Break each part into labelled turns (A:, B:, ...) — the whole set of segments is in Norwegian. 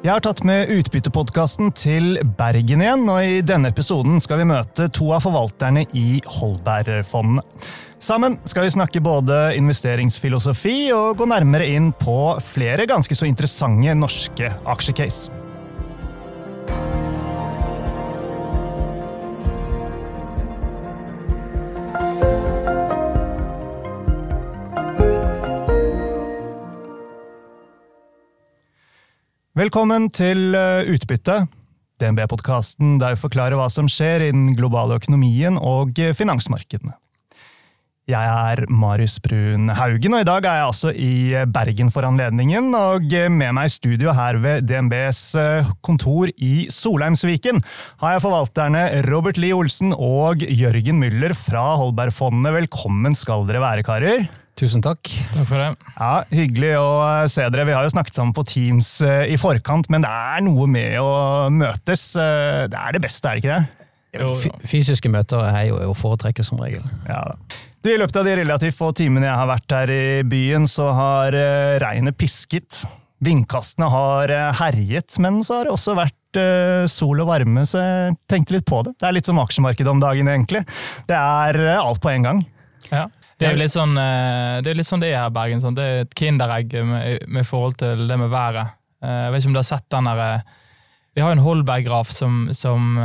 A: Jeg har tatt med Utbyttepodkasten til Bergen igjen, og i denne episoden skal vi møte to av forvalterne i Holbergfondene. Sammen skal vi snakke både investeringsfilosofi og gå nærmere inn på flere ganske så interessante norske aksjecase. Velkommen til eh, Utbytte, DNB-podkasten der vi forklarer hva som skjer i den globale økonomien og eh, finansmarkedene. Jeg er Marius Brun Haugen, og i dag er jeg altså i Bergen for anledningen. Og med meg i studio her ved DNBs eh, kontor i Solheimsviken har jeg forvalterne Robert Lie Olsen og Jørgen Müller fra Holbergfondet. Velkommen skal dere være, karer.
B: Tusen takk.
C: Takk for det.
A: Ja, Hyggelig å se dere. Vi har jo snakket sammen på Teams eh, i forkant, men det er noe med å møtes. Eh, det er det beste, er det ikke det?
B: Fysiske møter er jo å foretrekke som regel.
A: Ja da. Du, I løpet av de relativt få timene jeg har vært her i byen, så har uh, regnet pisket. Vindkastene har uh, herjet, men så har det også vært uh, sol og varme, så jeg tenkte litt på det. Det er litt som aksjemarkedet om dagen, egentlig. Det er alt på en gang.
C: ja. Det er jo litt sånn det er litt sånn det er her i Bergen. Sånn. Det er et kinderegg med, med forhold til det med været. Jeg vet ikke om du har sett den derre Vi har en Holberg-graf som, som,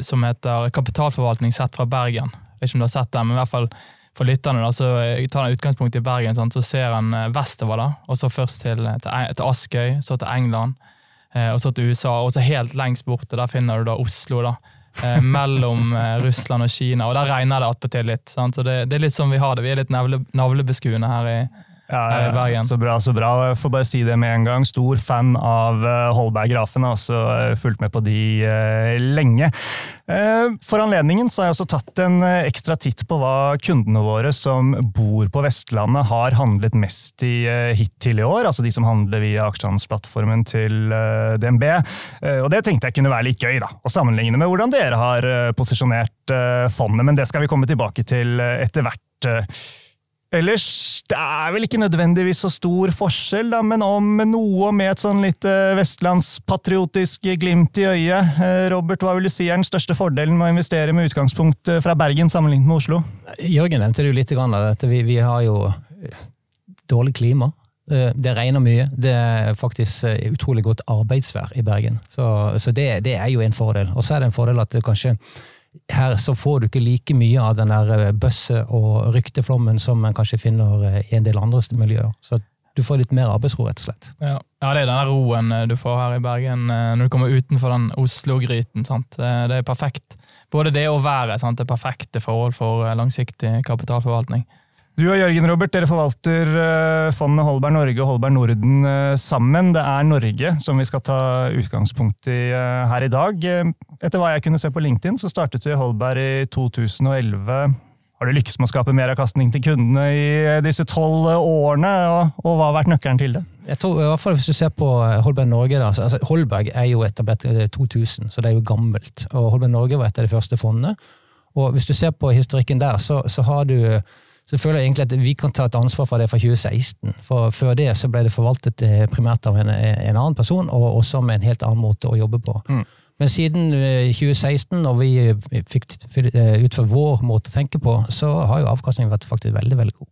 C: som heter 'Kapitalforvaltning sett fra Bergen'. Vet ikke om du har sett den, men i hvert fall for lytterne da, så tar den utgangspunkt i Bergen. Sant? Så ser han eh, vestover, da, og så først til, til, til Askøy, så til England, eh, og så til USA. Og så helt lengst borte, der finner du da Oslo. da, eh, mellom eh, Russland og Kina, og der regner det attpåtil litt. Sant? Så det, det er litt sånn vi har det. Vi er litt navle, navlebeskuende her i, Her i Bergen.
A: Så bra, så bra. Jeg får bare si det med en gang. Stor fan av eh, Holberg-grafen, altså eh, fulgt med på de eh, lenge. Eh, For anledningen så har jeg også tatt en eh, ekstra titt på hva kundene våre som bor på Vestlandet har handlet mest i eh, hittil i år, altså de som handler via aksjehandelsplattformen til eh, DNB. Eh, Og det tenkte jeg kunne være litt gøy da, å sammenligne med hvordan dere har eh, posisjonert eh, fondet, men det skal vi komme tilbake til eh, etter hvert. Ellers, det er vel ikke nødvendigvis så stor forskjell, da, men om noe med et sånn litt eh, vestlandspatriotisk glimt i øyet. Eh, Robert, hva vil du si er den største fordelen med å investere med utgangspunkt eh, fra Bergen sammenlignet med Oslo?
B: Jørgen nevnte det jo litt av dette. Vi, vi har jo dårlig klima. Det regner mye. Det er faktisk utrolig godt arbeidsvær i Bergen. Så, så det, det er jo en fordel. Og så er det en fordel at det kanskje her så får du ikke like mye av den der eh, bøsse- og rykteflommen som en kanskje finner eh, i en del andre miljøer. Så du får litt mer arbeidsro, rett og slett.
C: ja. ja, det er denne roen eh, du får her i Bergen når du kommer utenfor den Oslo-gryten. Det, er perfekt. Både det og været sant? det er perfekte forhold for langsiktig kapitalforvaltning.
A: Du og Jørgen Robert, dere forvalter eh, fondet Holberg Norge og Holberg Norden eh, sammen. Det er Norge som vi skal ta utgangspunkt i eh, her i dag. Etter hva jeg kunne se på LinkedIn, så startet du i Holberg i 2011. Har du lykkes med å skape mer avkastning til kundene i disse tolv årene, og, hva har vært nøkkelen til det?
B: Jeg tror, i hvert fall Hvis du ser på Holberg Norge da, altså Holberg er jo etablert i 2000, så det er jo gammelt. og Holberg Norge var et av de første fondene. og Hvis du ser på historikken der, så, så har du så føler jeg egentlig at vi kan ta et ansvar for det fra 2016. For Før det så ble det forvaltet eh, primært av en, en annen person, og også med en helt annen måte å jobbe på.
A: Mm.
B: Men siden eh, 2016, når vi eh, fikk eh, utført vår måte å tenke på, så har jo avkastningen vært faktisk veldig veldig god.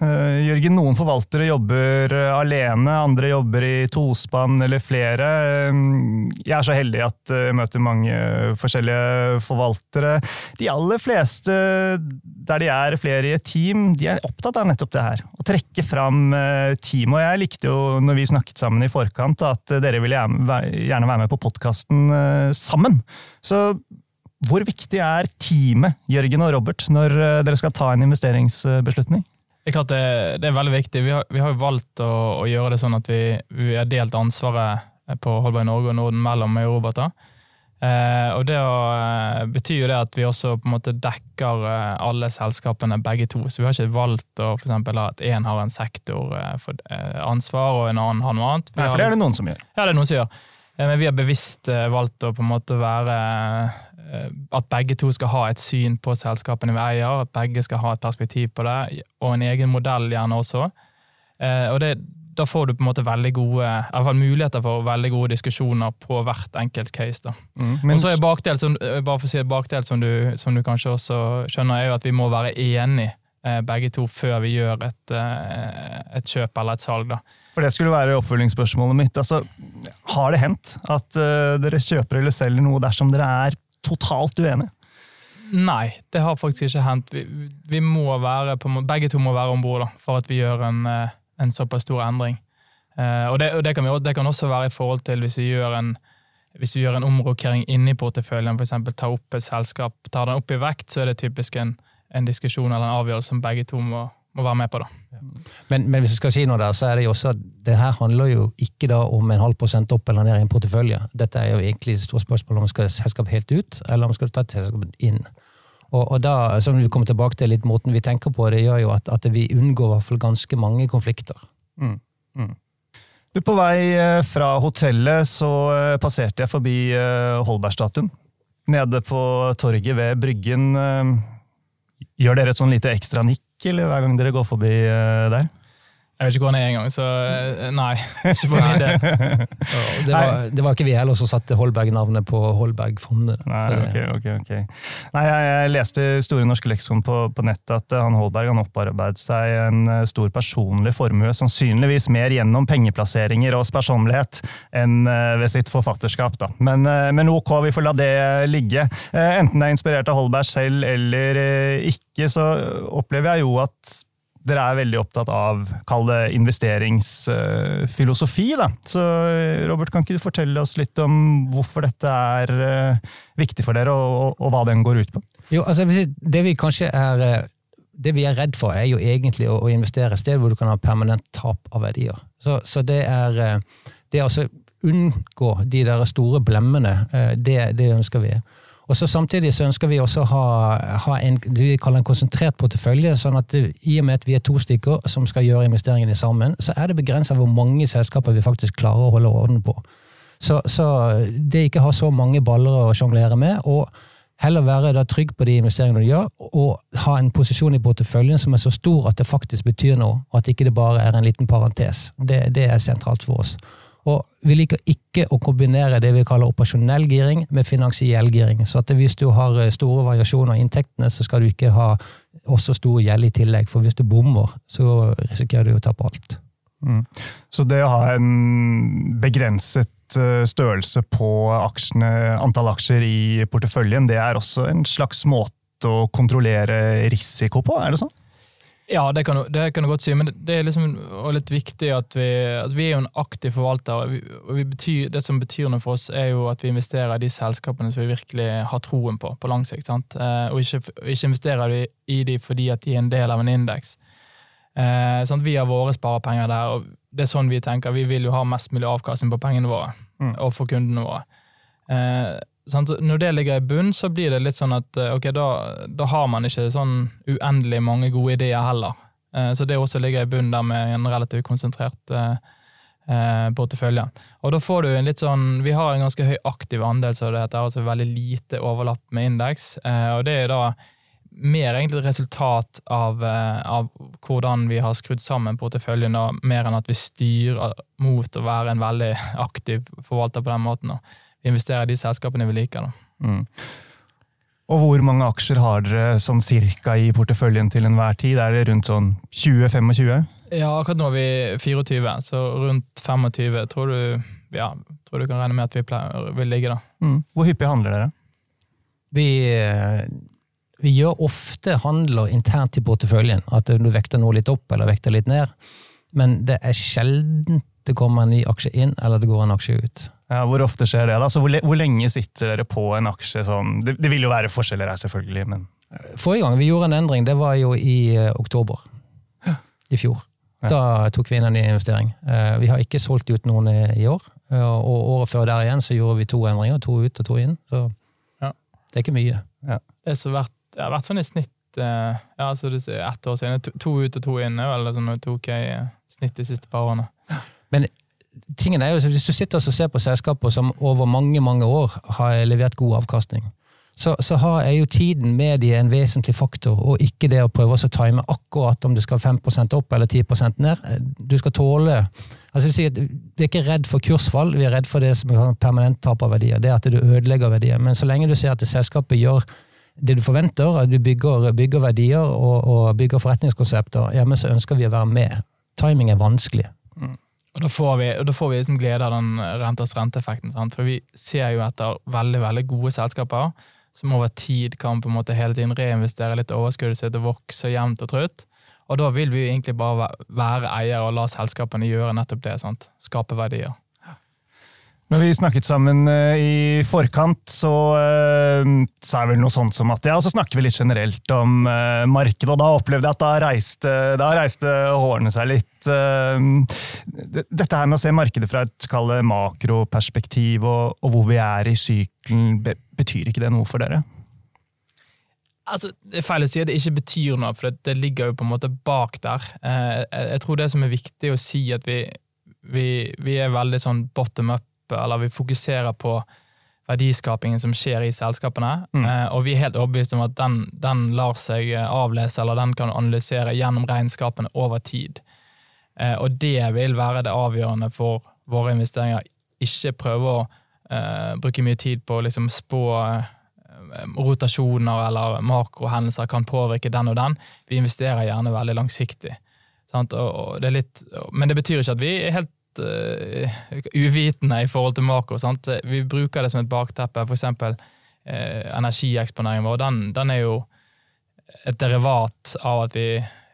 A: Eh, Jørgen, noen forvaltere jobber eh, alene, andre jobber i tospann eller flere. Eh, Jeg er så heldig at jeg møter mange forskjellige forvaltere. De aller fleste der de er flere i et team, de er opptatt av nettopp det her. Å trekke fram teamet. Og jeg likte jo, når vi snakket sammen i forkant, at dere ville gjerne være med på podkasten sammen. Så hvor viktig er teamet, Jørgen og Robert, når dere skal ta en investeringsbeslutning?
C: Det er klart det, det er veldig viktig. Vi har, vi har jo valgt å, å gjøre det sånn at vi, vi har delt ansvaret på Holberg Norge og Norden mellom meg og Robert. Eh, og det å, eh, betyr jo det at vi også på en måte dekker eh, alle selskapene begge to. Så vi har ikke valgt å for eksempel, at én har en sektor eh, eh, ansvar og en annen har noe annet. Vi
A: Nei, for det er det noen som gjør.
C: Ja, det er noen som gjør. Eh, Men vi har bevisst eh, valgt å på en måte være eh, At begge to skal ha et syn på selskapene vi eier, at begge skal ha et perspektiv på det, og en egen modell gjerne også. Og det, da får du på en måte veldig gode, i hvert fall muligheter for veldig gode diskusjoner på hvert enkelt case. da.
A: Mm.
C: Men, og så er bakdel, som, bare for å si bakdel som du, som du kanskje også skjønner, er jo at vi må være enige begge to før vi gjør et, et kjøp eller et salg. da.
A: For det skulle være oppfølgingsspørsmålet mitt. Altså, har det hendt at uh, dere kjøper eller selger noe dersom dere er totalt uenige?
C: Nei, det har faktisk ikke hendt. Vi, vi må være på, begge to må være om bord for at vi gjør en, eh, en såpass stor endring. Uh, og, det, og det, kan vi, det, kan også være i forhold til hvis vi gjør en, hvis vi gjør en omrokering inni porteføljen, f.eks. tar opp et selskap, tar den opp i vekt, så er det typisk en, en diskusjon eller en avgjørelse som begge to må, må være med på. da.
B: Men, men, hvis du skal si noe der, så er det jo også at det her handler jo ikke da om en halv prosent opp eller ned i en portefølje. Dette er jo egentlig et stort spørsmål om man skal ha selskap helt ut, eller om man skal ta selskap inn. Og, og, da, som vi kommer tilbake til litt måten vi tenker på, det gjør jo at, at vi unngår i hvert fall ganske mange konflikter. Mm. Mm.
A: Du, på vei eh, fra hotellet så eh, passerte jeg forbi eh, Holbergstatuen. Nede på torget ved Bryggen. Gjør dere et sånn lite ekstra nikk eller hver gang dere går forbi uh, der?
C: Jeg vet ikke hvor han er engang, så eh, nei. Ikke for min del.
B: Det var, det var ikke vi heller som satte Holberg-navnet på Holberg-fondet.
A: Nei, okay, ok, ok. nei jeg, jeg, leste Store norske leksikon på, på, nettet at han Holberg han opparbeidet seg en eh, stor personlig formue, sannsynligvis mer gjennom pengeplasseringer og sparsommelighet enn ved sitt forfatterskap. Da. Men, men ok, vi får la det ligge. Enten det er inspirert av Holberg selv eller ikke, så opplever jeg jo at dere er veldig opptatt av kall det investeringsfilosofi. Da. Så Robert, kan ikke du fortelle oss litt om hvorfor dette er uh, viktig for dere, og, og, hva den går ut på?
B: Jo, altså Det vi kanskje er eh, det vi er redd for, er jo egentlig å, investere et sted hvor du kan ha permanent tap av verdier. Så, så det er eh, det altså unngå de der store blemmene, det, det ønsker vi. Og så Samtidig så ønsker vi også å ha, ha en, det vi kaller en konsentrert portefølje. sånn at det, I og med at vi er to stykker som skal gjøre investeringene sammen, så er det begrensa hvor mange selskaper vi faktisk klarer å holde orden på. Så, så det ikke ha så mange baller å sjonglere med, og heller være da trygg på de investeringene du gjør, og ha en posisjon i porteføljen som er så stor at det faktisk betyr noe, og at ikke det bare er en liten parentes. Det, det er sentralt for oss. Og vi liker ikke å kombinere det vi kaller operasjonell giring med finansiell giring. Så at hvis du har eh, store variasjoner i inntektene, så skal du ikke ha også stor gjeld i tillegg. For hvis du bommer, så risikerer du å tape alt. Mm.
A: Så det å ha en begrenset eh, størrelse på aksjene, antall aksjer i porteføljen, det er også en slags måte å kontrollere risiko på, er det sånn?
C: Ja, det kan, det kan, du godt si, men det er liksom litt viktig at vi, altså vi er jo en aktiv forvalter. og, vi, og vi betyr, Det som betyr noe for oss, er jo at vi investerer i de selskapene som vi virkelig har troen på på lang sikt. sant? Eh, og ikke, ikke investerer vi i de fordi at de er en del av en indeks. Eh, sånn, vi har våre sparepenger der, og det er sånn vi tenker. Vi vil jo ha mest mulig avkastning på pengene våre, mm. og for kundene våre. Eh, sant? Når det ligger i bunn, så blir det litt sånn at eh, ok, da, da har man ikke sånn uendelig mange gode ideer heller. Eh, så det også ligger i bunn der med en relativt konsentrert eh, portefølje. Og da får du en litt sånn Vi har en ganske høy aktiv andel, så det er altså veldig lite overlapp med indeks. Og det er da mer egentlig et resultat av, av, hvordan vi har skrudd sammen porteføljen, mer enn at vi styrer mot å være en veldig aktiv forvalter på den måten. Investere i de selskapene vi liker. Mm.
A: Og hvor mange aksjer har dere sånn cirka i porteføljen til enhver tid? Er det rundt sånn 20-25?
C: Ja, akkurat nå er vi 24, så rundt 25 tror du, ja, tror du kan regne med at vi pleier, vil ligge. da.
A: Mm. Hvor hyppig handler dere?
B: Vi, eh, vi, gjør ofte handler internt i porteføljen. At du vekter noe litt opp eller vekter litt ned. Men det er sjelden det kommer en ny aksje inn eller det går en aksje ut.
A: Ja, Hvor ofte skjer det? da? Altså, hvor, hvor lenge sitter dere på en aksje? Sånn? Det, det, vil jo være forskjeller her, selvfølgelig. men...
B: Forrige gang vi gjorde en endring, det var jo i uh, oktober i fjor. Ja. Da tok vi inn en ny investering. Uh, vi har ikke solgt ut noen i, i år. Uh, og året før der igjen så gjorde vi to endringer. To ut og to inn. Så ja. det er ikke mye.
C: Ja. Det, vært, det, har vært sånn i snitt ja, så du sier ett år siden. To, to ut og to inn, eller sånn to K i snitt de siste par årene.
B: Men tingen er jo, hvis du sitter og ser på selskaper som over mange mange år har levert god avkastning, så, så har, er jo tiden med de en vesentlig faktor, og ikke det å prøve å time akkurat om du skal 5% opp eller 10% ned. Du skal tåle altså Vi er ikke redd for kursfall, vi er redd for det som er permanent tap av verdier. Det at du ødelegger verdier. Men så lenge du ser at selskapet gjør det du forventer, at du bygger, bygger verdier og, og, bygger forretningskonsepter, ja, men så ønsker vi å være med. Timing er vanskelig.
C: Og Da får vi, da får vi liksom glede av den renters renteeffekten. Sant? For vi ser jo etter veldig veldig gode selskaper som over tid kan på en måte hele tiden reinvestere litt overskuddet sitt og vokse jevnt og trutt. Og da vil vi jo egentlig bare være eiere og la selskapene gjøre nettopp det. Sant? Skape verdier.
A: Når vi snakket sammen uh, i forkant, så uh, sa jeg vel noe sånt som at ja, så snakker vi litt generelt om uh, markedet, og da opplevde jeg at da reiste, da reiste hårene seg litt. dette her med å se markedet fra et makroperspektiv og, og, hvor vi er i sykelen, be, betyr ikke det noe for dere?
C: Altså, det er feil å si at det ikke betyr noe, for det, ligger jo på en måte bak der. Jeg tror det som er viktig å si, at vi, vi, vi er veldig sånn bottom up eller vi fokuserer på verdiskapingen som skjer i selskapene. Mm. Eh, og vi er helt overbevist om at den, den, lar seg eh, avlese, eller den kan analysere gjennom regnskapene over tid. Eh, og det vil være det avgjørende for våre investeringer. Ikke prøve å eh, bruke mye tid på å liksom spå rotasjoner eller makrohendelser kan påvirke den og den. Vi investerer gjerne veldig langsiktig. Og, og det litt, men det betyr ikke at vi er helt uh, uvitende i forhold til makro. Sant? Vi bruker det som et bakteppe. For eksempel uh, energieksponeringen vår. Den, den, er jo et derivat av at vi,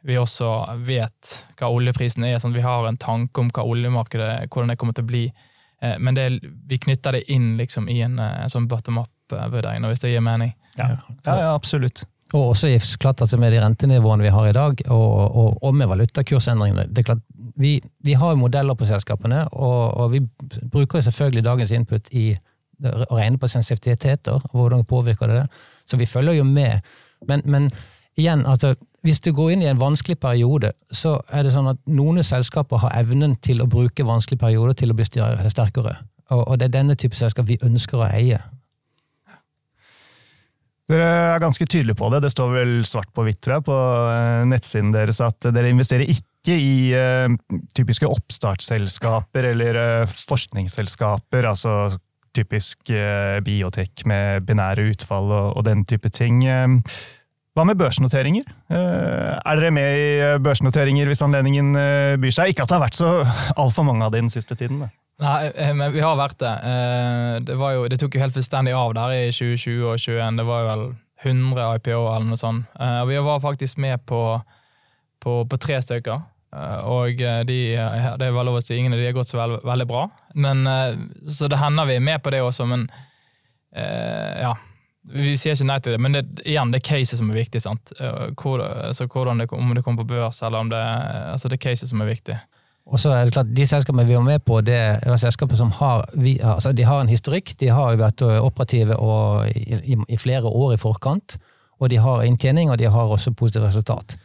C: vi også vet hva oljeprisen er. Sant? Vi har en tanke om hva oljemarkedet hvordan det kommer til å bli. Uh, men det, vi knytter det inn liksom, i en, en sånn bottom up-vurdering, hvis det gir mening.
A: Ja, ja, ja absolutt.
B: Og også klart altså med de rentenivåene vi har i dag, og, og, og med valutakursendringene. det er klart vi, vi, har modeller på selskapene, og, og, vi bruker selvfølgelig dagens input i å regne på sensitiviteter. Hvordan påvirker det det? Så vi følger jo med. Men, men igjen, altså, hvis du går inn i en vanskelig periode, så er det sånn at noen selskaper har evnen til å bruke vanskelige perioder til å bli sterkere. Og, og det er denne type selskap vi ønsker å eie.
A: Dere er ganske tydelige på det. Det står vel svart på hvitt på eh, nettsiden deres at dere investerer ikke i uh, typiske oppstartsselskaper eller uh, forskningsselskaper. altså typisk uh, biotek med binære utfall og, og, den type ting. Hva med børsnoteringer? Er dere med i børsnoteringer hvis anledningen byr seg? Ikke at det har vært så altfor mange av det den siste tiden. Da.
C: Nei, men vi har vært det. Det, jo, det tok jo helt fullstendig av der i 2020 og 2021. Det var jo vel 100 IPO eller noe sånt. Og vi var faktisk med på, på, på tre stykker. Og de, det er vel lov å si, ingen av de har gått så veld, veldig bra. Men, så det hender vi er med på det også, men ja. Vi sier ikke nei til det, men det, igjen, det er caset som er viktig. sant? Hvor, altså, det, om det kommer på børs, eller om det, altså det er caset som er viktig.
B: Og så er det klart, De selskapene vi var med på, det er selskaper som har, vi, altså de har en historikk. De har vært operative i, i, i, flere år i forkant. Og de har inntjening, og de har også positivt resultat.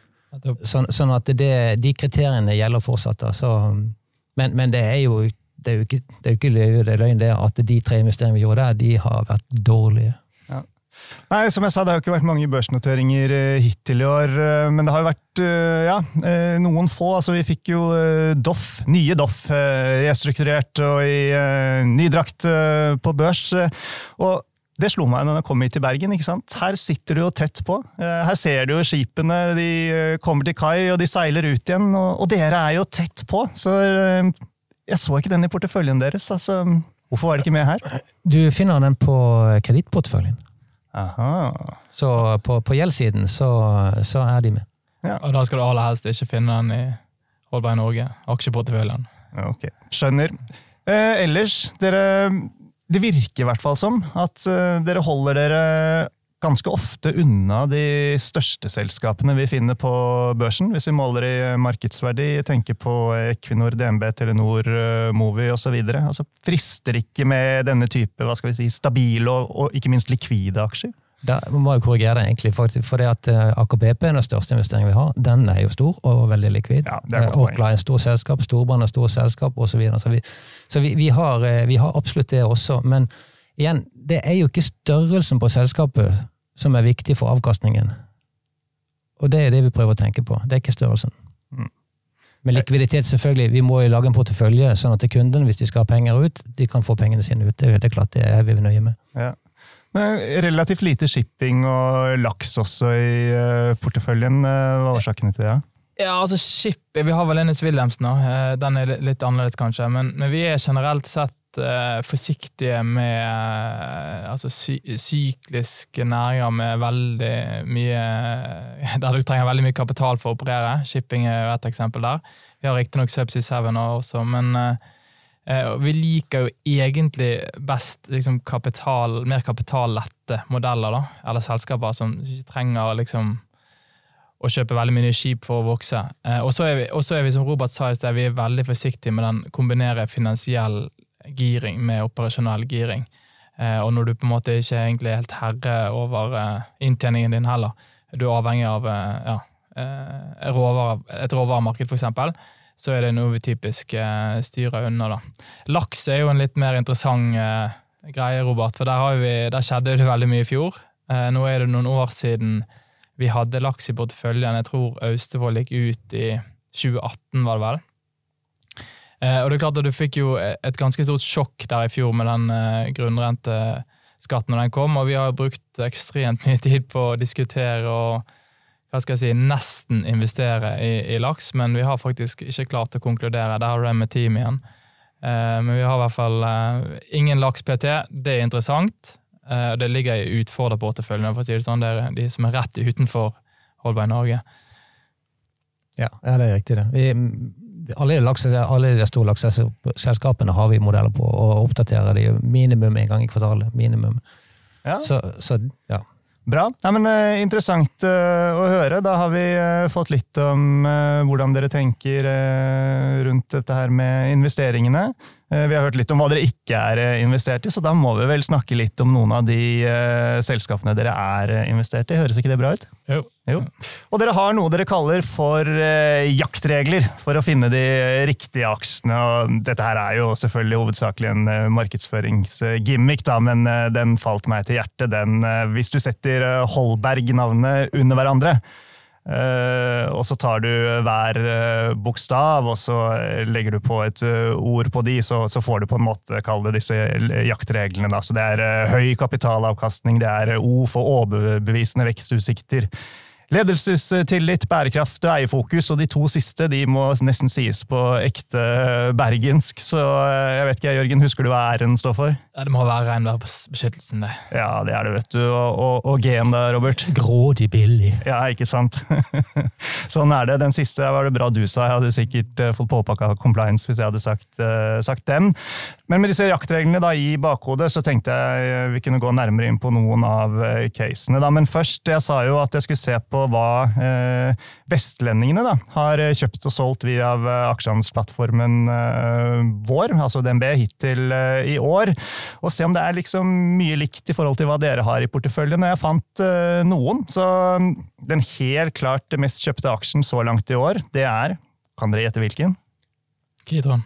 B: Så, sånn at det, de kriteriene gjelder fortsatt. Så, men, men, det er jo det er jo ikke, det er jo ikke løye, det er løgn det at de tre investeringene vi gjorde der, de har vært dårlige.
A: Nei, som jeg sa, Det har jo ikke vært mange børsnoteringer eh, hittil i år, eh, men det har jo vært eh, ja, noen få. altså Vi fikk jo Doff, nye Doff, restrukturert og i ny drakt på børs. og det slo meg når jeg kom hit til Bergen. ikke sant? Her sitter du jo tett på. Her ser du jo skipene, de kommer til kai og de seiler ut igjen. Og, dere er jo tett på, så jeg så ikke den i porteføljen deres. altså Hvorfor var det ikke med her?
B: Du finner den på kredittporteføljen.
A: Aha.
B: Så på, på gjeldssiden så, så, er de med.
C: Ja. Og da skal du aller helst ikke finne den i Holberg Norge, aksjeporteføljen.
A: Ok, Skjønner. Eh, ellers, dere Det virker i hvert fall som at eh, dere holder dere ganske ofte unna de største selskapene vi finner på børsen, hvis vi måler i markedsverdi. Tenker på Equinor, DNB, Telenor, eh, Movi osv. Altså, frister ikke med denne type hva skal vi si, stabile og, og ikke minst likvide aksjer?
B: Da må jeg korrigere det, egentlig, for, for det at AKPP Aker BP er den største investeringen vi har. Den er jo stor og veldig likvid. Ja, Orkla er en stor selskap, Storbrann er et stort selskap osv. Så, så, vi, så vi, vi, har, eh, vi har absolutt det også. men igjen, det er jo ikke størrelsen på selskapet som er viktig for avkastningen. Og det er det vi prøver å tenke på. Det er ikke størrelsen. Mm. Men likviditet, selvfølgelig. Vi må jo lage en portefølje, sånn at kundene, hvis de skal ha penger ut, de kan få pengene sine ut. Det er klart, det er vi nøye med.
A: Ja. Men relativt lite shipping og laks også i uh, porteføljen. Uh, hva er årsakene til det?
C: Ja, altså ship, Vi har vel Ennis Wilhelmsen, nå. den er litt annerledes kanskje. Men, men vi er generelt sett forsiktige med altså sy sykliske næringer med veldig mye Der du trenger veldig mye kapital for å operere. Shipping er jo et eksempel der. Vi har riktignok Subsea Seven også, men Eh, vi liker jo egentlig best liksom kapital, mer kapitallette modeller, da, eller selskaper som ikke trenger liksom å kjøpe veldig mye skip for å vokse. Eh, og så er, er, vi som Robert sa sted, vi er veldig forsiktige med den kombinere finansiell giring med operasjonell giring. Eh, og når du på en måte ikke er helt herre over inntjeningen din heller, du er avhengig av ja, et råvaremarked, for eksempel, så er det noe vi typisk eh, styrer unna. da. Laks er jo en litt mer interessant eh, greie, Robert, for der, vi, der, skjedde det veldig mye i fjor. Eh, nå er det noen år siden vi hadde laks i porteføljen. Jeg tror Austevoll gikk ut i 2018, var det vel. Og det er klart at Du fikk jo et ganske stort sjokk der i fjor med den eh, grunnrenteskatten når den kom, og vi har brukt ekstremt mye tid på å diskutere og hva skal jeg si, nesten investere i, i, laks, men vi har faktisk ikke klart å konkludere. Der har du det med team igjen. Eh, men vi har i hvert fall eh, ingen laks PT. Det er interessant. Eh, det ligger i utfordrerporteføljen, for å si det sånn. Det er de som er rett utenfor Holberg Norge.
B: Ja, ja, det er riktig. det. Vi, alle, de laks, alle de store lakseselskapene har vi modeller på, og oppdaterer de minimum en gang i kvartalet. Minimum. Ja. Så, så ja.
A: Bra. Ja, men, uh, interessant uh, å høre. Da har vi uh, fått litt om hvordan dere tenker rundt dette her med investeringene. Vi har hørt litt om hva dere ikke er investert i, så da må vi vel snakke litt om noen av de selskapene dere er investert i. Høres ikke det bra ut?
C: Jo. jo.
A: Og dere har noe dere kaller for jaktregler for å finne de riktige aksjene. Og dette her er jo selvfølgelig hovedsakelig en markedsføringsgimmick, da, men den falt meg til hjertet. Den, hvis du setter Eh, Holberg-navnet under hverandre. Uh, og så tar du hver uh, bokstav, og så legger du på et ord på de, så, får du på en måte kalle disse jaktreglene. Så det er høy kapitalavkastning, det er O for overbevisende vekstutsikter. Ledelsestillit, bærekraft og eierfokus, og de to siste de må nesten sies på ekte bergensk. Så eh, jeg vet ikke, Jørgen, husker du hva æren står for?
C: Ja, Det må være regnværbeskyttelsen, det.
A: Ja, det er det, vet du. Og, og, og G-en da, Robert?
B: Grådig billig.
A: Ja, ikke sant? sånn er det. Den siste var det bra du sa. Jeg hadde sikkert uh, fått påpakka compliance hvis jeg hadde sagt, uh, sagt den. Men med disse jaktreglene da i bakhodet, så tenkte jeg vi kunne gå nærmere inn på noen av casene. Da. Men først, jeg sa jo at jeg skulle se på hva eh, vestlendingene da, har kjøpt og solgt via eh, aksjehandelsplattformen eh, vår, altså DNB, hittil i år. Og se om det er liksom mye likt i forhold til hva dere har i porteføljen. Og jeg fant noen. Så mm, den helt klart mest kjøpte aksjen så langt i år, det er Kan dere gjette hvilken?
C: Kitron.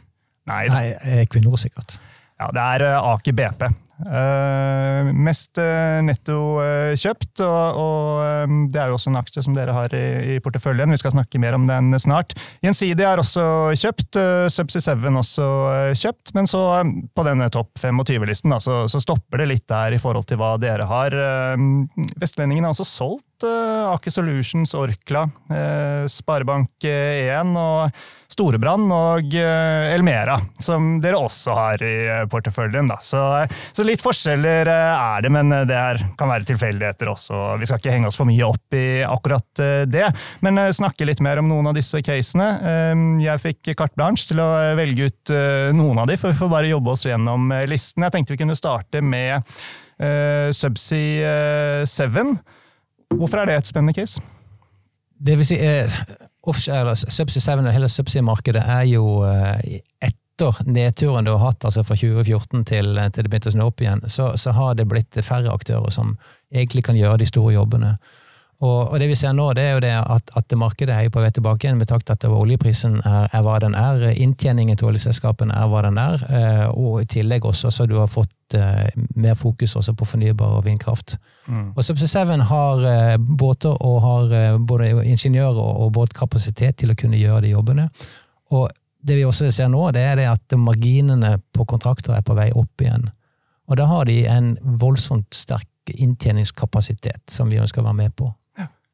B: Nei, Nei Equinor, sikkert.
A: Ja, det er Aker BP. Uh, mest uh, netto uh, kjøpt, og, og det er jo også en aksje som dere har i, i, porteføljen. Vi skal snakke mer om den snart. Gjensidig er også kjøpt, Subsea 7 også kjøpt, men så på denne topp 25-listen så, så, stopper det litt der i forhold til hva dere har. Vestlendingen har også solgt Aker Solutions, Orkla, Sparebank1 og Storebrann og Elmera, som dere også har i porteføljen. Da. Så, så litt forskjeller eh, er det, men det her kan være tilfeldigheter også. Vi skal ikke henge oss for mye opp i akkurat eh, det, men eh, snakke litt mer om noen av disse casene. Jeg fikk carte blanche til å velge ut noen av de, for vi får bare jobbe oss gjennom listen. Jeg tenkte vi kunne starte med Subsea 7. Hvorfor er det et spennende case?
B: Det vil si, eh, offshore, Subsea 7 hele subsea-markedet er jo eh, et etter nedturen du har hatt altså fra 2014 til, til det begynte å snu opp igjen, så, så, har det blitt færre aktører som egentlig kan gjøre de store jobbene. Og, og, det vi ser nå, det er jo det at, at markedet er på vei tilbake igjen, med takt at oljeprisen er, er, hva den er, inntjeningen til oljeselskapene er hva den er, eh, og i tillegg også så du har fått eh, mer fokus også på fornybar og vindkraft. Mm. Og Subsea Seven har eh, båter og har både ingeniører og båtkapasitet til å kunne gjøre de jobbene. Og det vi også ser nå, det er det at marginene på kontrakter er på vei opp igjen. Og da har de en voldsomt sterk inntjeningskapasitet som vi ønsker å være med på.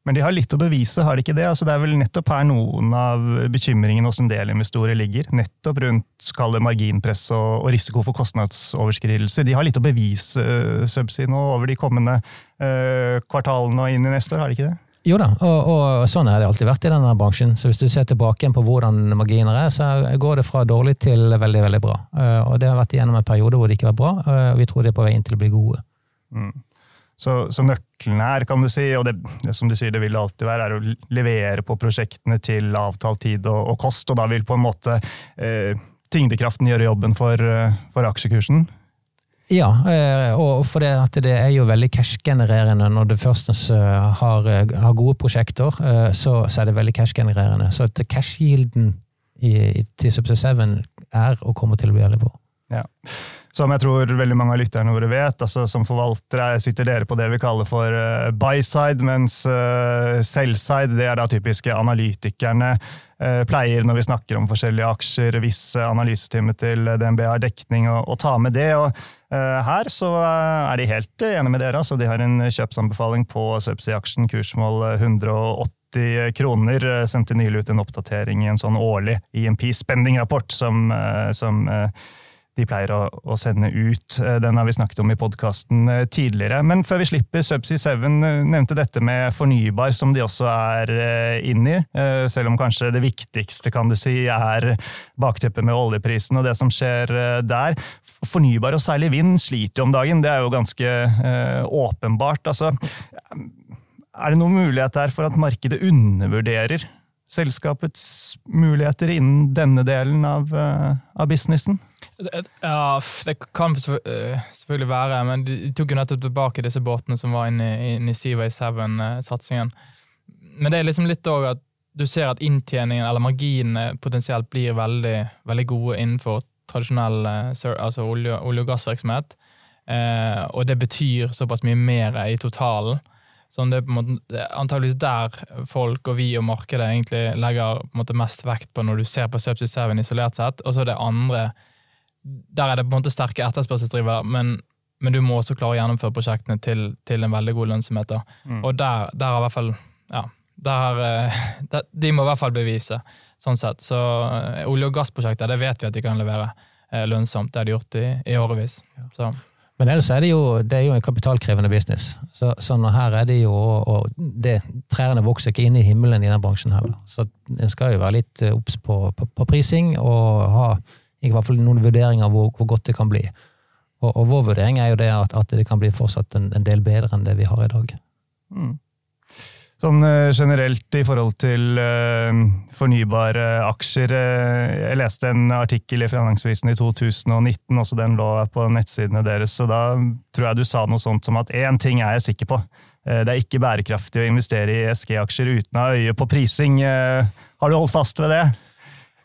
A: Men de har litt å bevise, har de ikke det? Altså, det er vel nettopp her noen av bekymringene hos en del investorer ligger. Nettopp rundt kall det marginpress og, og, risiko for kostnadsoverskridelse. De har litt å bevise uh, Subsea nå over de kommende uh, kvartalene og inn i neste år, har de ikke det?
B: Jo da, og, og, sånn har det alltid vært i denne bransjen. Så hvis du ser tilbake på hvordan marginer er, så går det fra dårlig til veldig veldig bra. Uh, og det har vært gjennom en periode hvor det ikke var bra, og vi tror det er på vei inn til å bli gode. Mm.
A: Så, så, nøkkelen her, kan du si, og det, det, som du sier, det vil alltid være, er å levere på prosjektene til avtalt tid og, og kost. Og da vil på en måte eh, tyngdekraften gjøre jobben for, eh, for aksjekursen?
B: Ja, eh, og for det, at det er jo veldig cash-genererende når du først har, har gode prosjekter, så, så, er det veldig cash-genererende. Så cash-gilden til Subsea 7 er og kommer til å bli veldig bra.
A: Ja. Som jeg tror veldig mange av lytterne våre vet, altså som forvaltere sitter dere på det vi kaller for buy-side, mens sell-side det er da typiske analytikerne pleier når vi snakker om forskjellige aksjer. Hvis analysetimet til DNB har dekning, å, ta med det. og Her så er de helt enige med dere. altså De har en kjøpsanbefaling på Subsea-aksjen, kursmål 180 kroner. Sendte nylig ut en oppdatering i en sånn årlig IMP spending-rapport som, som de pleier å, å, sende ut. Eh, den har vi snakket om i podkasten eh, tidligere. Men før vi slipper, Subsea 7 eh, nevnte dette med fornybar, som de også er inne i. Selv om kanskje det viktigste kan du si, er bakteppet med oljeprisen og det som skjer der. Fornybar, og særlig vind, sliter jo om dagen. Det er jo ganske åpenbart. Altså, er det noen mulighet der for at markedet undervurderer selskapets muligheter innen denne delen av, av businessen?
C: Ja, det kan eh, selvfølgelig være, men de tok jo nettopp tilbake disse båtene som var inne, inne i Seaway 7-satsingen. Men det er liksom litt òg at du ser at inntjeningen, eller marginene, potensielt blir veldig, veldig gode innenfor tradisjonell eh, altså olje, olje og gassvirksomhet. Eh, og det betyr såpass mye mer i totalen. Sånn det er på en antageligvis der folk og vi og markedet egentlig legger måte mest vekt på når du ser på Subsea 7 isolert sett. Og så er det andre der er det på en måte sterke etterspørselsdrivere, men, men, du må også klare å gjennomføre prosjektene til, til en veldig god lønnsomhet. Mm. Og der, der har i hvert fall ja, der, eh, der, De må i hvert fall bevise, sånn sett. Så uh, olje- og gassprosjekter det vet vi at de kan levere uh, lønnsomt. Det har de gjort i, i årevis. Så.
B: Men ellers er det jo, det er jo en kapitalkrevende business. Så, og her er det jo og det, Trærne vokser ikke inn i himmelen i denne bransjen heller. Så en skal jo være litt obs på, på, på, prising og ha i hvert fall noen vurderinger av hvor, hvor, godt det kan bli. Og, og, vår vurdering er jo det at, at det kan bli fortsatt en, en, del bedre enn det vi har i dag. Mm.
A: Sånn uh, generelt i forhold til uh, fornybare aksjer. Uh, jeg leste en artikkel i Finansavisen i 2019, også den lå på nettsidene deres. så Da tror jeg du sa noe sånt som at én ting er jeg sikker på. Det er ikke bærekraftig å investere i SG-aksjer uten å ha øye på prising. Har du holdt fast ved det?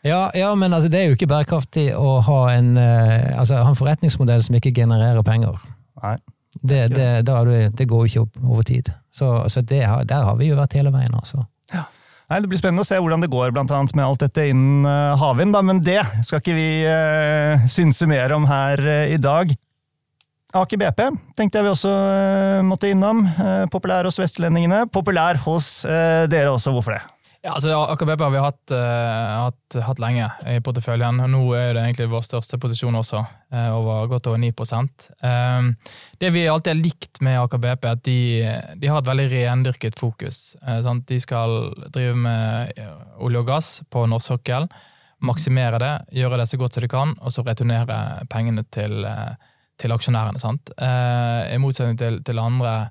B: Ja, ja, men altså, det er jo ikke bærekraftig å ha en, uh, altså, ha en forretningsmodell som ikke genererer penger.
A: Nei.
B: Det, det, du, det går jo ikke opp over tid. Så, så det, der har vi jo vært hele veien. altså.
A: Ja. Nei, Det blir spennende å se hvordan det går blant annet, med alt dette innen uh, havvind, men det skal ikke vi uh, synse mer om her uh, i dag. Aker BP tenkte jeg vi også måtte innom. populær hos vestlendingene. Populær hos dere også, hvorfor det?
C: Ja, altså Aker BP har vi hatt, uh, hatt, hatt, lenge i porteføljen. og Nå er det egentlig vår største posisjon også, uh, over, godt over 9 um, Det vi alltid har likt med Aker BP, er at de, de har et veldig rendyrket fokus. Uh, de skal drive med olje og gass på norsk sokkel, maksimere det, gjøre det så godt som de kan, og så returnere pengene til, til aksjonærene. Sant? I motsetning til, til andre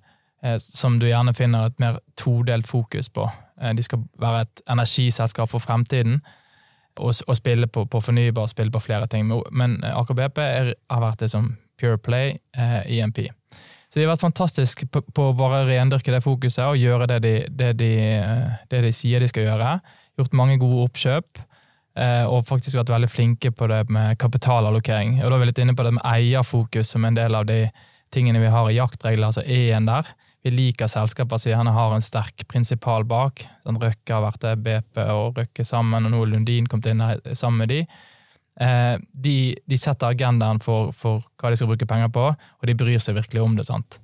C: som du gjerne finner et mer todelt fokus på. Eh, de skal være et energiselskap for fremtiden og, og spille på, på, fornybar, spille på flere ting. Men Aker BP har vært det som Pure Play eh, EMP. Så de har vært fantastiske på, på å bare rendyrke det fokuset og gjøre det de, det, de, det de, sier de skal gjøre. Gjort mange gode oppkjøp, og faktisk vært veldig flinke på det med kapitalallokering. Og da er vi litt inne på det med eierfokus som en del av de tingene vi har i jaktregler, altså E-en der. Vi liker som gjerne har en sterk prinsipal bak. Sånn Røkke har vært der, BP og Røkke sammen, og nå Lundin kommet inn sammen med de. Eh, de, de, setter agendaen for, for, hva de skal bruke penger på, og de bryr seg virkelig om det. sant?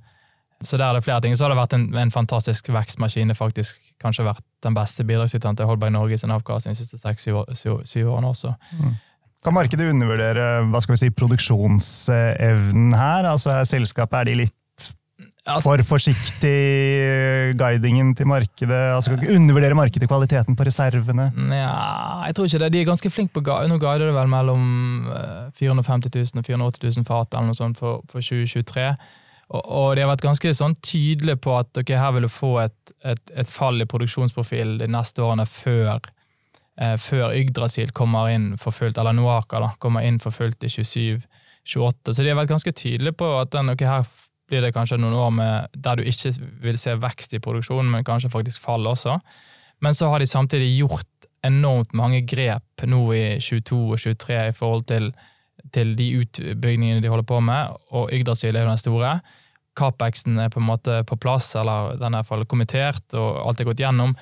C: Så der er det flere ting. Så har det vært en, en fantastisk vekstmaskin. Faktisk kanskje vært den beste bidragsyteren til Holberg Norge sin avkastning de siste seks-syv årene også. Mm.
A: Kan markedet undervurdere hva skal vi si, produksjonsevnen her? Altså Er selskapet er de litt for forsiktig guidingen til markedet? altså Undervurdere markedet kvaliteten på reservene?
C: Ja, jeg tror ikke det. De er ganske flinke på Nå guider det vel mellom 450 000 og 480 000 fat eller noe sånt for, for 2023. Og, og, de har vært ganske sånn tydelige på at okay, her vil du få et, et, et fall i produksjonsprofil de neste årene før eh, før Yggdrasil kommer inn for fullt, eller Noaka da, kommer inn for fullt i 27-28. Så de har vært ganske tydelige på at den, okay, her blir det kanskje noen år med, der du ikke vil se vekst i produksjonen, men kanskje faktisk fall også. Men så har de samtidig gjort enormt mange grep nå i 22 og 23 i forhold til, til de utbyggingene de holder på med, og Yggdrasil er jo den store. Capexen er på en måte på plass, eller den er i hvert fall kommentert, og alt er gått gjennom.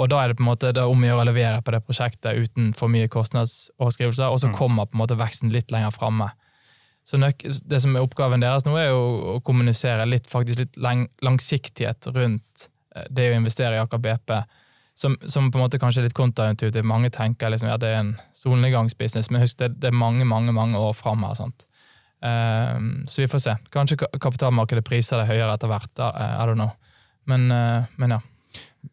C: Og da er det på en måte det om å gjøre å levere på det prosjektet uten for mye kostnadsoverskrivelser, og så mm. kommer på en måte veksten litt lenger framme. Så det som er oppgaven deres nå, er å kommunisere litt, faktisk litt lang, langsiktighet rundt eh, det å investere i Aker BP. Som, som, på en måte kanskje er litt kontraintuitivt. Mange tenker liksom, ja, det er en solnedgangsbusiness, men husk det, det, er mange mange, mange år fram her. sant? Um, så vi får se. Kanskje kapitalmarkedet priser det høyere etter hvert. I don't know. Men, uh, men ja.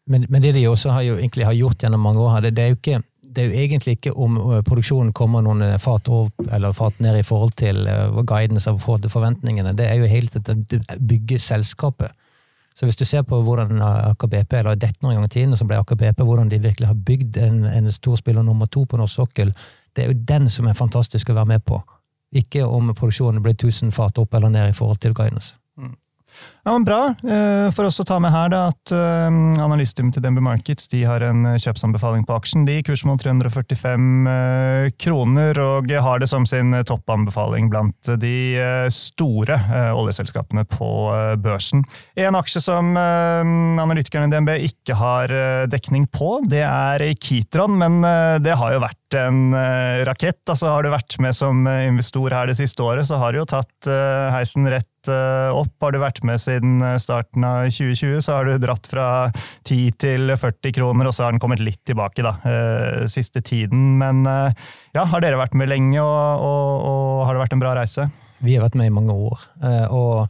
B: Men, men, det de også har, jo, egentlig har gjort gjennom mange år, det, det, er jo ikke, det er jo egentlig ikke om eh, produksjonen kommer noen eh, fat opp eller fat ned i forhold til uh, guidance av forhold til forventningene. Det er jo helt at det bygger selskapet. Så hvis du ser på hvordan Aker BP, eller dette noen gang i tiden, som ble Aker BP, hvordan de virkelig har bygd en, en storspiller nummer to på norsk sokkel, det er jo den som er fantastisk å være med på. Ikke om produksjonen blir 1000 fat opp eller ned i forhold til guidance. Mm.
A: Ja, men Bra. Eh, for oss å ta med her da, at uh, analysteamet til DNB Markets de har en eh, kjøpsanbefaling på aksjen. De kursmål 345 uh, kroner og har det som sin toppanbefaling blant de store oljeselskapene på børsen. En aksje som analytikerne i DNB ikke har dekning på, det er Kitron, men det har jo vært en rakett. Altså, har du vært med som investor her det siste året, så har du jo tatt heisen rett Eh, opp. Har du vært med siden eh, starten av 2020, så har du dratt fra 10 til 40 kroner, og så har den kommet litt tilbake da, eh, siste tiden. Men ja, har dere vært med lenge, og, og, og har det vært en bra reise?
B: Vi har vært med i mange år. og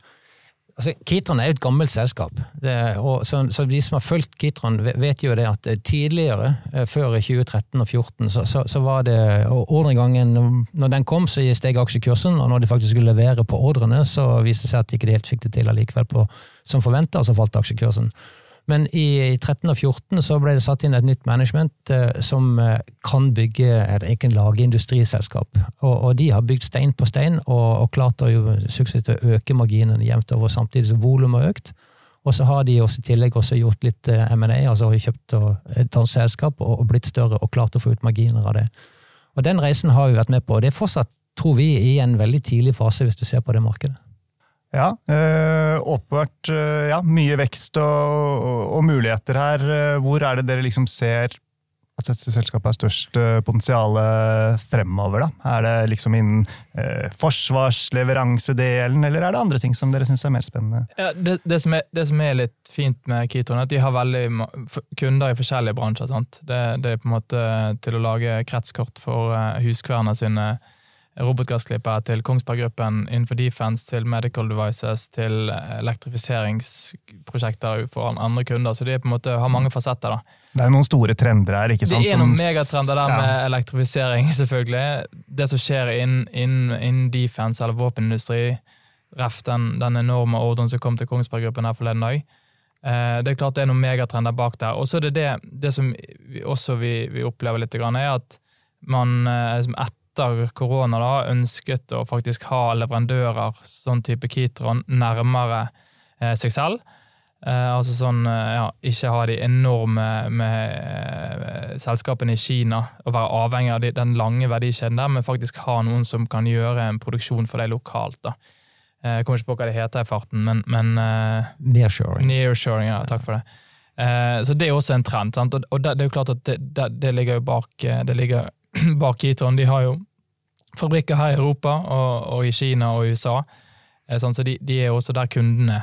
B: Altså, Kitron er jo et gammelt selskap. Det, og, så, så, De som har fulgt Kitron, vet jo det at eh, tidligere, eh, før 2013 og 2014, så, så, så var det ordregangen Når den kom, så steg aksjekursen, og når de faktisk skulle levere på ordrene, så viste det seg at de ikke helt fikk det til allikevel på, som forventa, så falt aksjekursen. Men i 13 og 14 så ble det satt inn et nytt management eh, som eh, kan bygge et lage industriselskap. Og, og, de har bygd stein på stein og, og klart å jo suksessivt øke marginene jevnt over, samtidig som volumet har økt. Og så har de også i tillegg også gjort litt eh, M&A, altså kjøpt et annet selskap og, og blitt større og klart å få ut marginer av det. Og Den reisen har vi vært med på. og Det er fortsatt, tror vi, i en veldig tidlig fase, hvis du ser på det markedet.
A: Ja, øh, åpenbart øh, ja, mye vekst og, og, og, muligheter her. Hvor er det dere liksom ser at dette selskapet har størst potensial fremover? da? Er det liksom innen øh, forsvarsleveransedelen, eller er det andre ting som dere syns er mer spennende?
C: Ja, det, det, som er, det, som er, litt fint med Kiton, er at de har veldig kunder i forskjellige bransjer. sant? Det, det er på en måte til å lage kretskort for huskvernene sine robotgassklippere til Kongsberg Gruppen innenfor defense, til medical devices, til elektrifiseringsprosjekter for andre kunder. Så de på en måte har mange fasetter. da.
A: Det er noen store trender her. ikke sant?
C: Det er noen megatrender der med elektrifisering, selvfølgelig. Det som skjer innen inn, inn defense eller våpenindustri, ref den, den, enorme ordren som kom til Kongsberg Gruppen her forleden dag. Eh, det er klart det er noen megatrender bak der. Og så er det det, det som vi også vi, vi opplever litt, er at man eh, liksom etter korona da, ønsket å faktisk ha leverandører sånn type Kitron nærmere eh, seg selv. Eh, altså sånn, eh, ja, Ikke ha de enorme med, eh, selskapene i Kina og være avhengig av de, den lange verdikjeden der, men faktisk ha noen som kan gjøre en produksjon for deg lokalt. da. Eh, Jeg kommer ikke på hva det heter i farten, men, men eh,
B: Nearshoring.
C: Nearshoring, ja. Takk for det. Så det er også en trend. Sant? Og, det, det er jo klart at det, det, det ligger jo bak, det ligger bak Kitron. De har jo fabrikker her i Europa og, og i Kina og USA, eh, sant? så de, de er også der kundene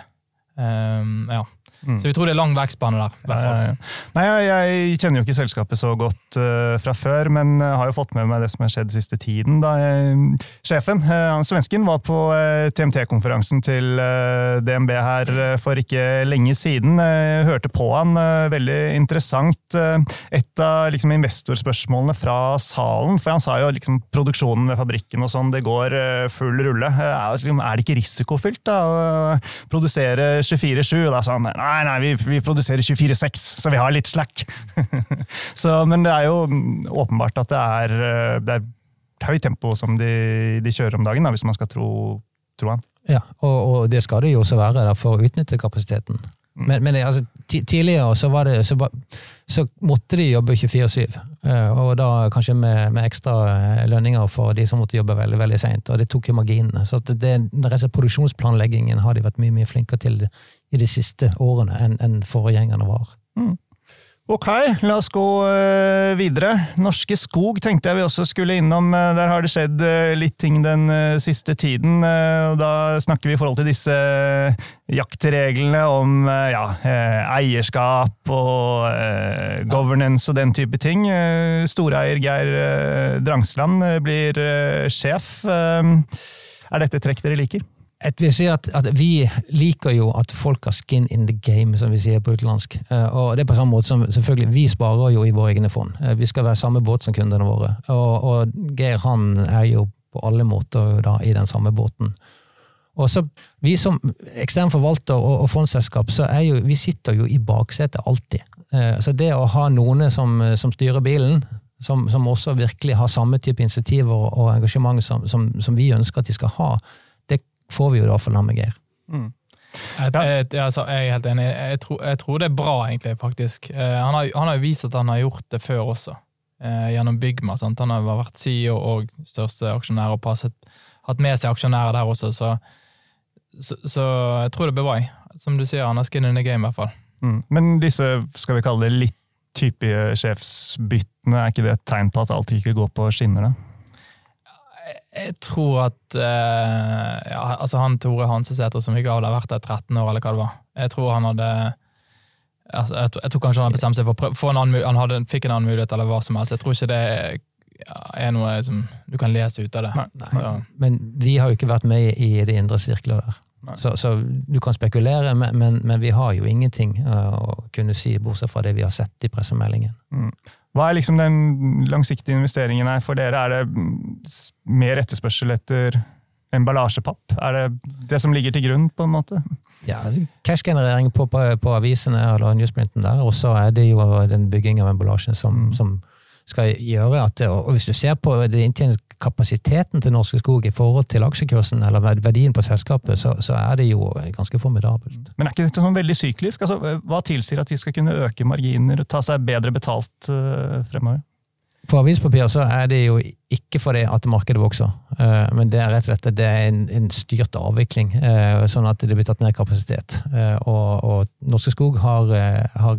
C: um, ja.
A: Mm.
C: Så vi tror det er lang vekstbane der. i hvert fall.
A: Ja, ja. Nei, jeg, jeg kjenner jo ikke selskapet så godt uh, fra før, men uh, har jo fått med meg det som har skjedd siste tiden. Da jeg, sjefen, uh, han svensken, var på TMT-konferansen til DNB her for ikke lenge siden. Hørte på han, veldig interessant. Et av liksom, investorspørsmålene fra salen, for han sa jo liksom produksjonen ved fabrikken og sånn, det går full rulle. Liksom, er det ikke risikofylt da, å produsere 24-7? Da sa han nei, nei, vi, vi produserer 24-6, så vi har litt slack. så, men det er jo åpenbart at det er, det er høyt tempo som de, de kjører om dagen, da, hvis man skal tro, tro han.
B: Ja, og, og, det skal det jo også være da, for å utnytte kapasiteten. Men, men altså, tidligere så, var det, så, så måtte de jobbe 24-7, og da kanskje med, med, ekstra lønninger for de som måtte jobbe veldig veldig seint, og det tok jo marginene. Så det, det, produksjonsplanleggingen har de vært mye mye flinkere til i de siste årene enn en forgjengerne var.
A: Mm. Ok, la oss gå uh, videre. Norske Skog tenkte jeg vi også skulle innom. Uh, der har det skjedd uh, litt ting den siste tiden. Da snakker vi i forhold til disse jaktreglene om ja, eierskap og governance og den type ting. Storeier Geir Drangsland blir sjef. er dette trekk dere liker?
B: Jeg vil si at, at, Vi liker jo at folk har skin in the game, som vi sier på utenlandsk. og det er på samme måte som selvfølgelig, Vi sparer jo i våre egne fond. Vi skal være samme båt som kundene våre. Og, og Geir han er jo på alle måter da i den samme båten. Og så Vi som ekstern forvalter og, og fondsselskap, så er jo, vi sitter jo i baksetet alltid. Så det å ha noen som, som styrer bilen, som, som, også virkelig har samme type initiativer og engasjement som, som, som vi ønsker at de skal ha, får vi jo da for med Geir. Mm.
C: Jeg, jeg, altså, jeg, er helt enig. Jeg tror, jeg tror, det er bra, egentlig, faktisk. Eh, han har, han har jo vist at han har gjort det før også, eh, gjennom Bygma. Sant? Han har vært CEO og største aksjonær og passet, hatt med seg aksjonærer der også, så, så, så jeg tror det blir bra. Som du sier, han har skin in the game, i hvert fall.
A: Mm. Men disse, skal vi kalle det litt typige sjefsbyttene, er ikke det et tegn på at alt ikke går på skinner? da?
C: Jeg tror at uh, ja, altså han Tore Hansesæter som ikke hadde vært der 13 år, eller hva det var Jeg tror han hadde altså, jeg, jeg, tror kanskje han hadde bestemt seg for, å for en annen, han hadde, fikk en annen mulighet, eller hva som helst. Jeg tror ikke det ja, er noe som du kan lese ut av det.
B: Nei, nei. Men vi har jo ikke vært med i de indre sirkler der. Så, så, du kan spekulere, men, men, men, vi har jo ingenting uh, å kunne si, bortsett fra det vi har sett i pressemeldingen. Mm.
A: Hva er liksom den langsiktige investeringen her for dere? Er det mer etterspørsel etter emballasjepapp? Er det det som ligger til grunn? på en måte?
B: Ja, Cash-generering på, på, på, avisene eller newsprinten der, og så er det jo den bygging av emballasjen som, mm. som skal gjøre at og Hvis du ser på inntjeningskapasiteten til Norske Skog i forhold til aksjekursen eller verdien på selskapet, så, så er det jo ganske formidabelt.
A: Men er ikke dette sånn veldig syklisk? Altså, hva tilsier at de skal kunne øke marginer og ta seg bedre betalt uh, fremover?
B: For avispapir så er det jo ikke fordi at markedet vokser, eh, men det er rett og slett det er en, en styrt avvikling, eh, sånn at det blir tatt ned kapasitet. Og, og Norske Skog har, har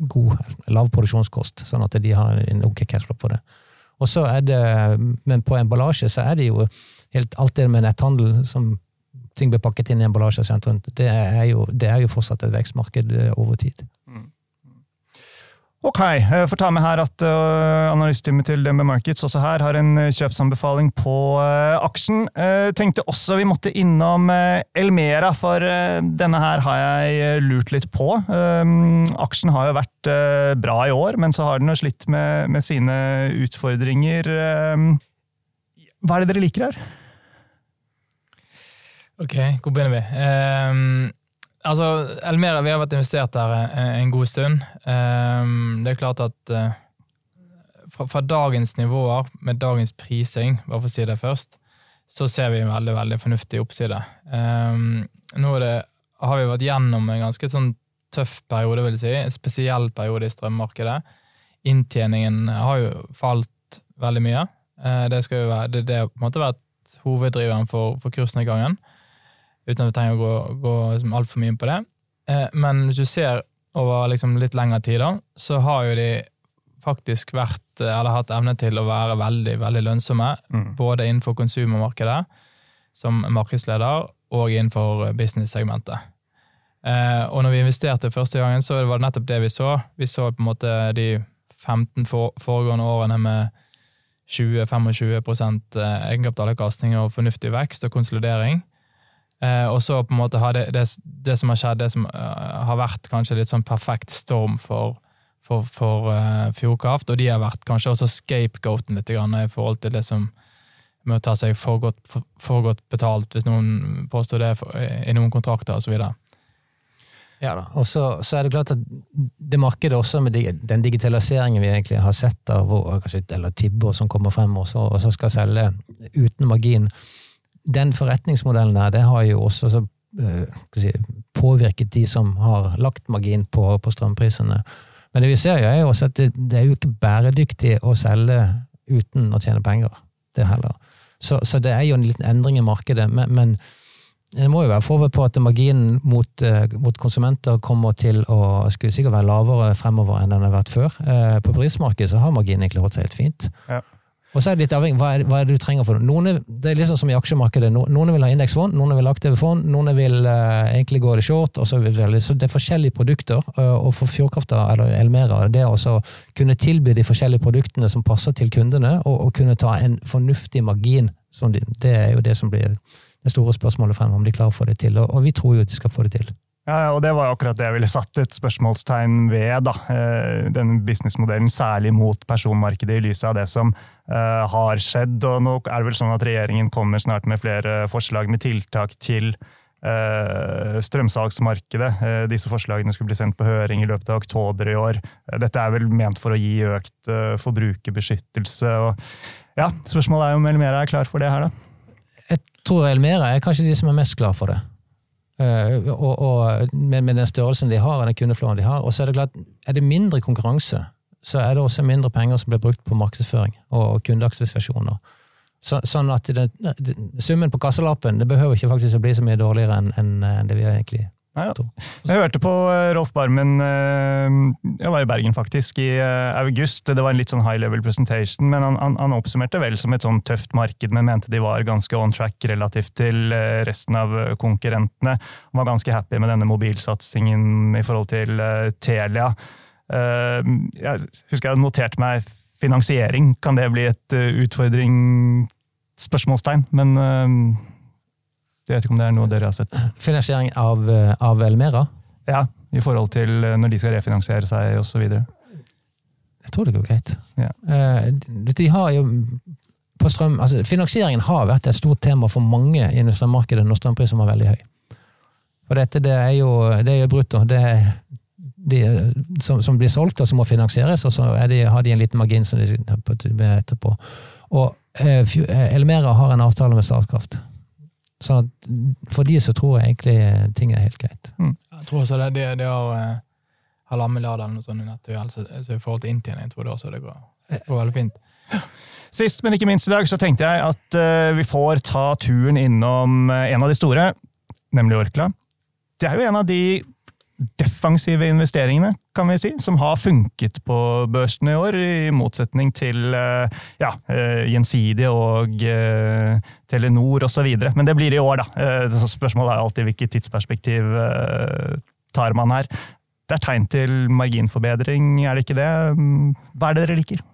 B: god, lav produksjonskost, sånn at de har en ok cashflow på det. Og så er det, Men på emballasje så er det jo helt alt det med netthandel som ting blir pakket inn i emballasje det er jo, det er jo fortsatt et vekstmarked over tid. Mm.
A: Ok, jeg får ta med her at analysteamet til DNB Markets også her har en uh, kjøpsanbefaling på aksjen. Tenkte også vi måtte innom Elmera, for denne her har jeg lurt litt på. Um, aksjen har jo vært bra i år, men så har den jo slitt med, med sine utfordringer. Um, hva er det dere liker her?
C: Ok, hvor begynner vi? Um Altså, Elmera, vi har vært investert der en god stund. Um, det er klart at uh, fra, dagens nivåer, med dagens prising, bare for å si det først, så ser vi en veldig veldig fornuftig oppside. Um, nå det, har vi vært gjennom en ganske sånn tøff periode, vil jeg si. En spesiell periode i strømmarkedet. Inntjeningen har jo falt veldig mye. Uh, det jo være, det, det har på en måte vært hoveddriveren for, for kursnedgangen, uten at vi trenger å gå, gå liksom altfor mye inn på det. Eh, men hvis du ser over liksom litt lengre tid, så har jo de faktisk vært, eller hatt evne til å være veldig veldig lønnsomme. Mm. Både innenfor konsumermarkedet, som markedsleder, og innenfor business-segmentet. Eh, og når vi investerte første gangen, så var det nettopp det vi så. Vi så på en måte de 15 for, foregående årene med 20-25 eh, egenkapitalavkastning og fornuftig vekst og konsolidering. Eh, og så på en måte har det, det, det, som har skjedd, det som uh, har vært kanskje litt sånn perfekt storm for for, for uh, Fjordkraft, og de har vært kanskje også scapegoaten litt grann, i forhold til det som med å ta seg for godt, for, for godt betalt, hvis noen påstår det for, i noen kontrakter osv.
B: Ja da, og så, så, er det klart at det markedet også med den digitaliseringen vi egentlig har sett av kanskje, eller Tibber som kommer frem også, og så skal selge uten margin, den forretningsmodellen her, det har jo også så, uh, si, påvirket de som har lagt margin på, på strømprisene. Men det vi ser jo er jo også at det, det er jo ikke bæredyktig å selge uten å tjene penger. Det heller. Så, så det er jo en liten endring i markedet. Men, men det må jo være forberedt på at marginen mot, uh, mot, konsumenter kommer til å skulle sikkert være lavere fremover enn den har vært før. Uh, på prismarkedet så har marginen egentlig holdt seg helt fint. Ja. Og så er det litt avhengig hva er, hva er det du trenger for det. Noen, det er liksom som i aksjemarkedet. Noen vil ha indeksfond, noen vil ha aktive fond, noen vil uh, egentlig gå det short. Så, så det er forskjellige produkter. Uh, og for Fjordkrafta eller Elmera, det å kunne tilby de forskjellige produktene som passer til kundene, og, og kunne ta en fornuftig margin, de, det er jo det som blir det store spørsmålet frem, om de klarer å få det til. Og, og vi tror jo at de skal få det til.
A: Ja, og Det var akkurat det jeg ville satt et spørsmålstegn ved. da, Denne Den businessmodellen, særlig mot personmarkedet, i lys av det som uh, har skjedd. og Nå er det vel sånn at regjeringen kommer snart med flere forslag med tiltak til uh, strømsalgsmarkedet. Disse forslagene skulle bli sendt på høring i løpet av oktober i år. Dette er vel ment for å gi økt forbrukerbeskyttelse. og ja, Spørsmålet er om Elmera er klar for det her, da?
B: Jeg tror Elmera er kanskje de som er mest klar for det. Uh, og, og med, med, den størrelsen de har, og den kundeflåen de har. Og så er det klart, er det mindre konkurranse, så er det også mindre penger som blir brukt på markedsføring og kundeaksesasjoner. Så, sånn at det, summen på kassalappen det behøver ikke faktisk å bli så mye dårligere enn en det vi egentlig
A: ja, Jeg hørte på eh, Rolf Barmen, eh, jeg var i Bergen faktisk, i eh, august. Det var en litt sånn high level presentation, men han, han, han oppsummerte vel som et sånn tøft marked, men mente de var ganske on track relativt til resten av konkurrentene. Han var ganske happy med denne mobilsatsingen i forhold til Telia. Jeg husker jeg hadde notert meg finansiering. Kan det bli et utfordring? Spørsmålstegn, men jeg vet ikke om det er noe dere har sett.
B: Finansiering av, eh, av Elmera?
A: Ja, i forhold til eh, når de skal refinansiere seg osv.
B: Jeg tror det går greit. Ja. Eh, de har jo på strøm, altså Finansieringen har vært et stort tema for mange i strømmarkedet når strømprisen var veldig høy. Og dette det er jo, det er jo brutto. Det er de som, som, blir solgt, og som må finansieres, og så de, har de en liten margin som de etterpå. Og eh, Elmera har en avtale med Statkraft. Sånn at for de så tror jeg egentlig ting er helt greit.
C: Mm. Jeg tror også det, det, det å uh, halvannen milliard eller noe sånt i nettogjeld, så, så i forhold til inntjening tror jeg også det går, går veldig fint.
A: Sist, men ikke minst i dag, så tenkte jeg at uh, vi får ta turen innom uh, en av de store, nemlig Orkla. Det er jo en av de defensive investeringene, kan vi si, som har funket på børsen i år, i motsetning til eh, ja, eh, Gjensidige og eh, Telenor osv. Men det blir i år, da. Spørsmålet er alltid hvilket tidsperspektiv tar man her. Det er tegn til marginforbedring, er det ikke det? Hva er det dere liker?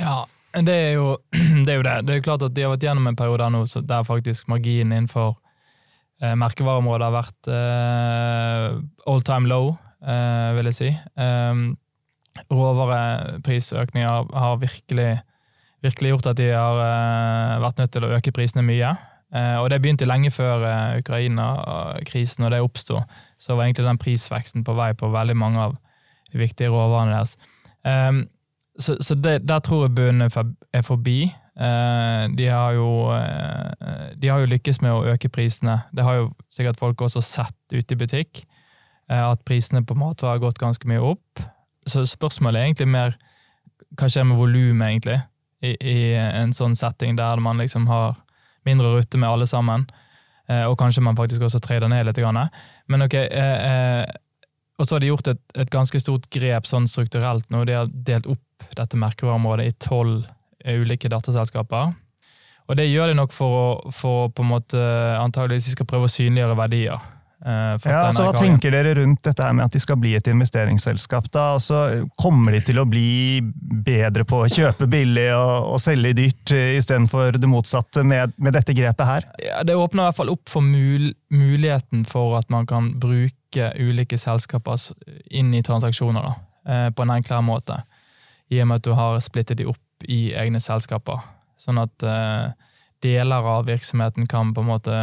C: Ja, det er jo det. Er jo det. det er klart at De har vært gjennom en periode der faktisk marginen innenfor merkevareområdet har vært eh, all time low, eh, vil jeg si. Eh, råvareprisøkninger har virkelig, virkelig gjort at de har eh, vært nødt til å øke prisene mye. Eh, og det begynte lenge før Ukraina-krisen, og det oppsto. Så var egentlig den prisveksten på vei på veldig mange av de viktige råvarene deres. så, så det, der tror jeg bunnen er forbi. Eh, de, har jo, eh, de har jo lykkes med å øke prisene. Det har jo sikkert folk også sett ute i butikk, eh, at prisene på matvarer har gått ganske mye opp. Så spørsmålet er egentlig mer hva skjer med volumet, egentlig, i, i, en sånn setting der man liksom har mindre rutte med alle sammen, og kanskje man faktisk også trader ned litt. Men ok, og så har de gjort et, et, ganske stort grep sånn strukturelt nå. De har delt opp dette merkevareområdet i tolv ulike datterselskaper. Og det gjør de nok for å, for på en måte antageligvis de skal prøve å synliggjøre verdier.
A: Uh, ja, altså, hva tenker dere rundt dette her med at de skal bli et investeringsselskap? da? Altså, kommer de til å bli bedre på å kjøpe billig og, og selge dyrt, uh, istedenfor det motsatte med, med, dette grepet her?
C: Ja, Det åpner i hvert fall opp for mul muligheten for at man kan bruke ulike selskaper inn i transaksjoner da, uh, på en enklere måte. I og med at du har splittet de opp i egne selskaper. Sånn at deler av virksomheten kan på en måte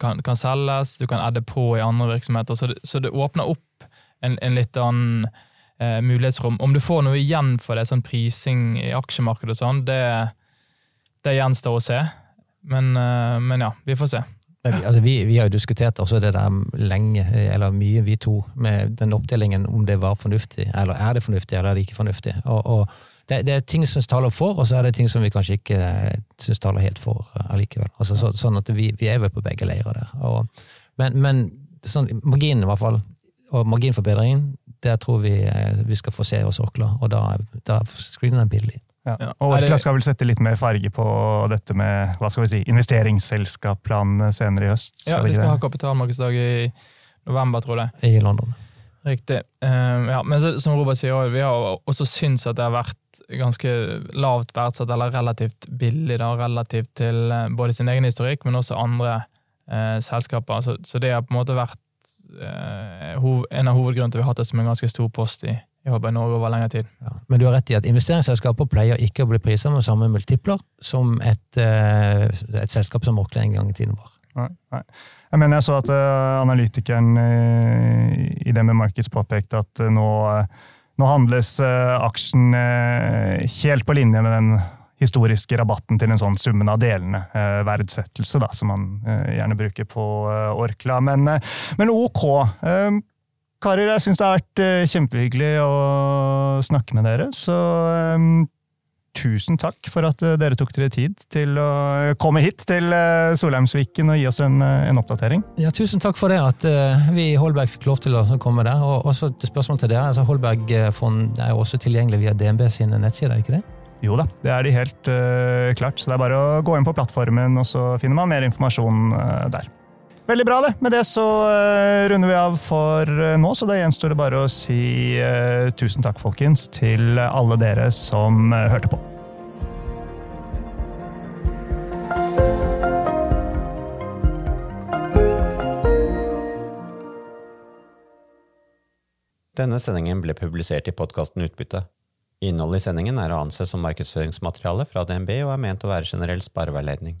C: kan, kan selges, du kan adde på i andre virksomheter. Så det, så det åpner opp en, en litt annen eh, mulighetsrom. Om du får noe igjen for det, sånn prising i aksjemarkedet og sånn, det, det gjenstår å se. Men, eh, men, ja, vi får se.
B: Vi, altså vi, vi, har jo diskutert også det der lenge, eller mye, vi to, med den oppdelingen om det var fornuftig, eller er det fornuftig, eller er det ikke fornuftig. og, og det, det, er ting som taler for, og så er det ting som vi kanskje ikke eh, syns taler helt for eh, allikevel. Altså, så, sånn at vi, vi, er vel på begge leirer der. Og, men, men sånn, marginen, i hvert fall, og marginforbedringen, der tror vi eh, vi skal få se oss Orkla, og da, da screener den billig.
A: Ja. Og Orkla skal vel sette litt mer farge på dette med hva skal vi si, investeringsselskapplanene senere i høst?
C: Ja, de skal ha kapitalmarkedsdag i november, tror jeg.
B: I London.
C: Riktig. Um, ja, men så, som Robert sier, vi har også syntes at det har vært ganske lavt verdsatt, eller relativt billig, da, relativt til uh, både sin egen historikk, men også andre eh, selskaper. Så, så, det har på en måte vært hov, en av hovedgrunnene til vi har hatt det som en ganske stor post i, i HB Norge over lengre tid.
B: Ja, men du har rett i at investeringsselskaper pleier ikke å bli priset med samme multipler som et, et selskap som Orkla en gang i tiden var.
A: Nei, nei. Jeg mener jeg så at uh, analytikeren uh, i det med Markets påpekte at uh, nå, nå, handles aksjen helt på linje med den historiske rabatten til en sånn summen av delene, verdsettelse, da, som man gjerne bruker på Orkla. Men, men ok. Karer, jeg syns det har vært kjempehyggelig å snakke med dere. Så tusen takk for at eh, dere tok dere tid til å komme hit til eh, Solheimsviken og gi oss en, eh, en, oppdatering.
B: Ja, Tusen takk for det, at vi i Holberg fikk lov til å komme der. Og også til spørsmål til dere. altså Holberg fond er jo også tilgjengelig via DNB sine nettsider, er ikke det?
A: Jo da, det er de helt uh, klart. Så det er bare å gå inn på plattformen, og så finner man mer informasjon uh, der. Veldig bra, det. Med det så uh, runder vi av for uh, nå, så det gjenstår det bare å si uh, tusen takk, folkens, til alle dere som hørte på.
D: Denne sendingen ble publisert i podkasten Utbytte. Innholdet i sendingen er å anse som markedsføringsmateriale fra DNB og er ment å være generell spareveiledning.